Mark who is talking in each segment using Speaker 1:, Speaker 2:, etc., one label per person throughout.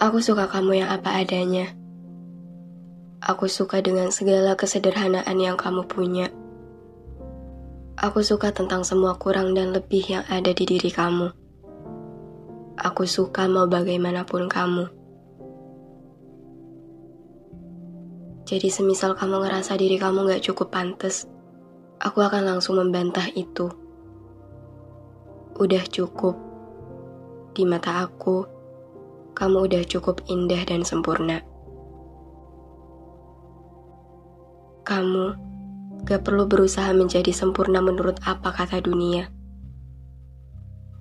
Speaker 1: Aku suka kamu yang apa adanya. Aku suka dengan segala kesederhanaan yang kamu punya. Aku suka tentang semua kurang dan lebih yang ada di diri kamu. Aku suka mau bagaimanapun kamu. Jadi semisal kamu ngerasa diri kamu gak cukup pantas, aku akan langsung membantah itu. Udah cukup. Di mata aku, kamu udah cukup indah dan sempurna. Kamu gak perlu berusaha menjadi sempurna menurut apa kata dunia.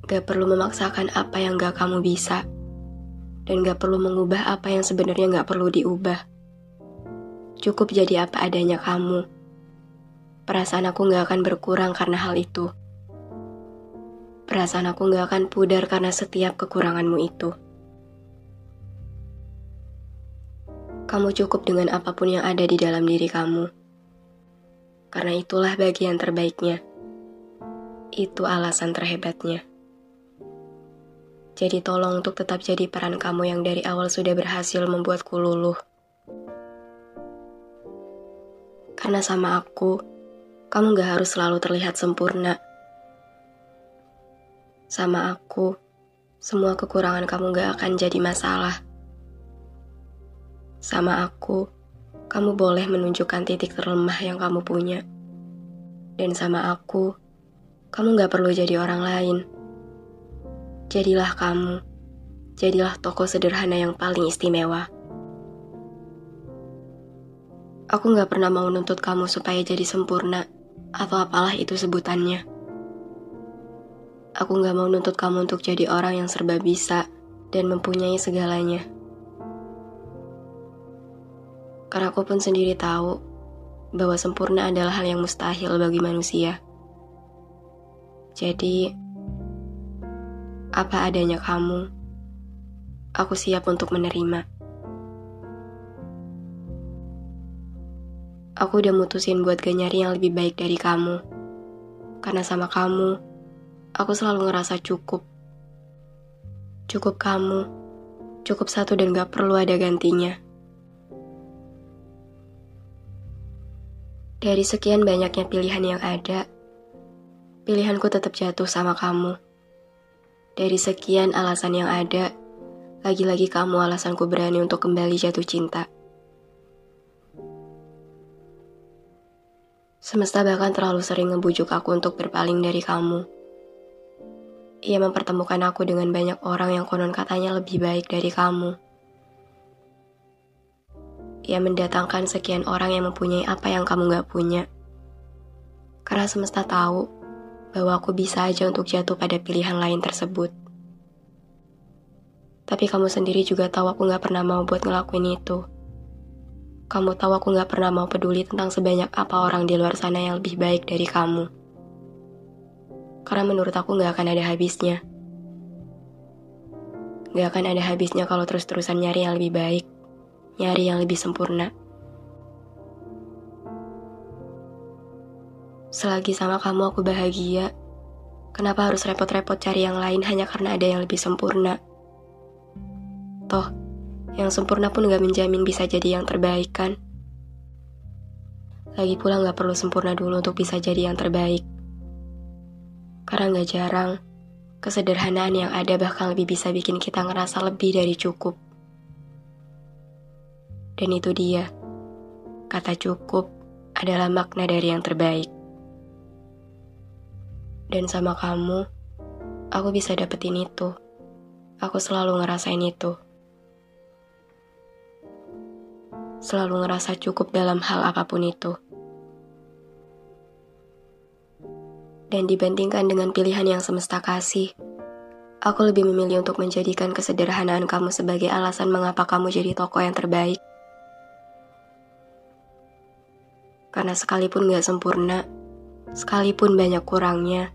Speaker 1: Gak perlu memaksakan apa yang gak kamu bisa. Dan gak perlu mengubah apa yang sebenarnya gak perlu diubah. Cukup jadi apa adanya kamu. Perasaan aku gak akan berkurang karena hal itu. Perasaan aku gak akan pudar karena setiap kekuranganmu itu. Kamu cukup dengan apa pun yang ada di dalam diri kamu. Karena itulah bagian terbaiknya. Itu alasan terhebatnya. Jadi tolong untuk tetap jadi peran kamu yang dari awal sudah berhasil membuatku luluh. Karena sama aku, kamu gak harus selalu terlihat sempurna. Sama aku, semua kekurangan kamu gak akan jadi masalah. Sama aku, kamu boleh menunjukkan titik terlemah yang kamu punya. Dan sama aku, kamu gak perlu jadi orang lain. Jadilah kamu. Jadilah tokoh sederhana yang paling istimewa. Aku gak pernah mau nuntut kamu supaya jadi sempurna, atau apalah itu sebutannya. Aku gak mau nuntut kamu untuk jadi orang yang serba bisa dan mempunyai segalanya. Karena aku pun sendiri tahu bahwa sempurna adalah hal yang mustahil bagi manusia. Jadi, apa adanya kamu, aku siap untuk menerima. Aku udah mutusin buat gak nyari yang lebih baik dari kamu. Karena sama kamu, aku selalu ngerasa cukup. Cukup kamu, cukup satu dan gak perlu ada gantinya. Dari sekian banyaknya pilihan yang ada, pilihanku tetap jatuh sama kamu. Dari sekian alasan yang ada, lagi-lagi kamu alasanku berani untuk kembali jatuh cinta. Semesta bahkan terlalu sering ngebujuk aku untuk berpaling dari kamu. Ia mempertemukan aku dengan banyak orang yang konon katanya lebih baik dari kamu ia mendatangkan sekian orang yang mempunyai apa yang kamu gak punya. Karena semesta tahu bahwa aku bisa aja untuk jatuh pada pilihan lain tersebut. Tapi kamu sendiri juga tahu aku gak pernah mau buat ngelakuin itu. Kamu tahu aku gak pernah mau peduli tentang sebanyak apa orang di luar sana yang lebih baik dari kamu. Karena menurut aku gak akan ada habisnya. Gak akan ada habisnya kalau terus-terusan nyari yang lebih baik nyari yang lebih sempurna. Selagi sama kamu aku bahagia, Kenapa harus repot-repot cari yang lain hanya karena ada yang lebih sempurna? Toh, yang sempurna pun gak menjamin bisa jadi yang terbaik kan? Lagi pula gak perlu sempurna dulu untuk bisa jadi yang terbaik. Karena gak jarang, kesederhanaan yang ada bahkan lebih bisa bikin kita ngerasa lebih dari cukup. Dan itu dia, kata cukup adalah makna dari yang terbaik. Dan sama kamu, aku bisa dapetin itu. Aku selalu ngerasain itu. Selalu ngerasa cukup dalam hal apa pun itu. Dan dibandingkan dengan pilihan yang semesta kasih, aku lebih memilih untuk menjadikan kesederhanaan kamu sebagai alasan mengapa kamu jadi tokoh yang terbaik. Karena sekalipun gak sempurna, sekalipun banyak kurangnya,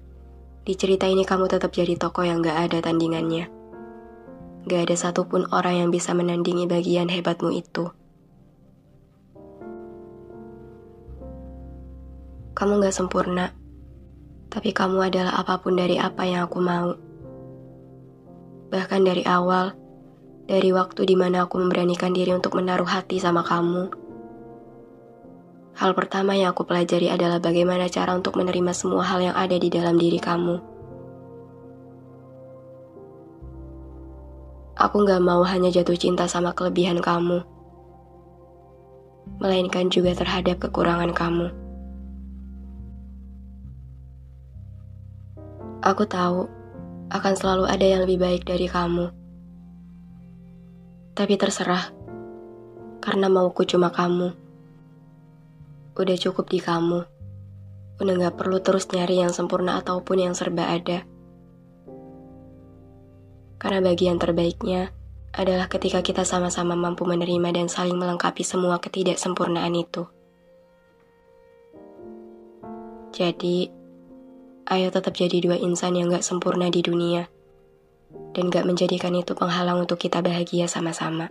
Speaker 1: di cerita ini kamu tetap jadi tokoh yang gak ada tandingannya. Gak ada satupun orang yang bisa menandingi bagian hebatmu itu. Kamu gak sempurna, tapi kamu adalah apa pun dari apa yang aku mau. Bahkan dari awal, dari waktu di mana aku memberanikan diri untuk menaruh hati sama kamu, Hal pertama yang aku pelajari adalah bagaimana cara untuk menerima semua hal yang ada di dalam diri kamu. Aku gak mau hanya jatuh cinta sama kelebihan kamu, melainkan juga terhadap kekurangan kamu. Aku tahu akan selalu ada yang lebih baik dari kamu, tapi terserah karena mauku cuma kamu udah cukup di kamu. Udah gak perlu terus nyari yang sempurna ataupun yang serba ada. Karena bagian terbaiknya adalah ketika kita sama-sama mampu menerima dan saling melengkapi semua ketidaksempurnaan itu. Jadi, ayo tetap jadi dua insan yang gak sempurna di dunia, dan gak menjadikan itu penghalang untuk kita bahagia sama-sama.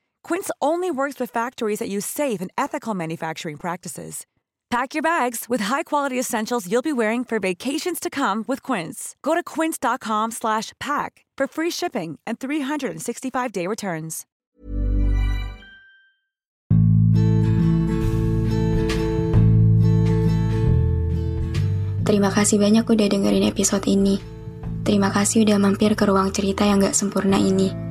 Speaker 2: Quince only works with factories that use safe and ethical manufacturing practices. Pack your bags with high-quality essentials you'll be wearing for vacations to come with Quince. Go to quince.com/pack for free shipping and 365-day returns.
Speaker 1: Terima kasih banyak udah dengerin episode ini. Terima kasih udah mampir ke ruang cerita yang gak sempurna ini.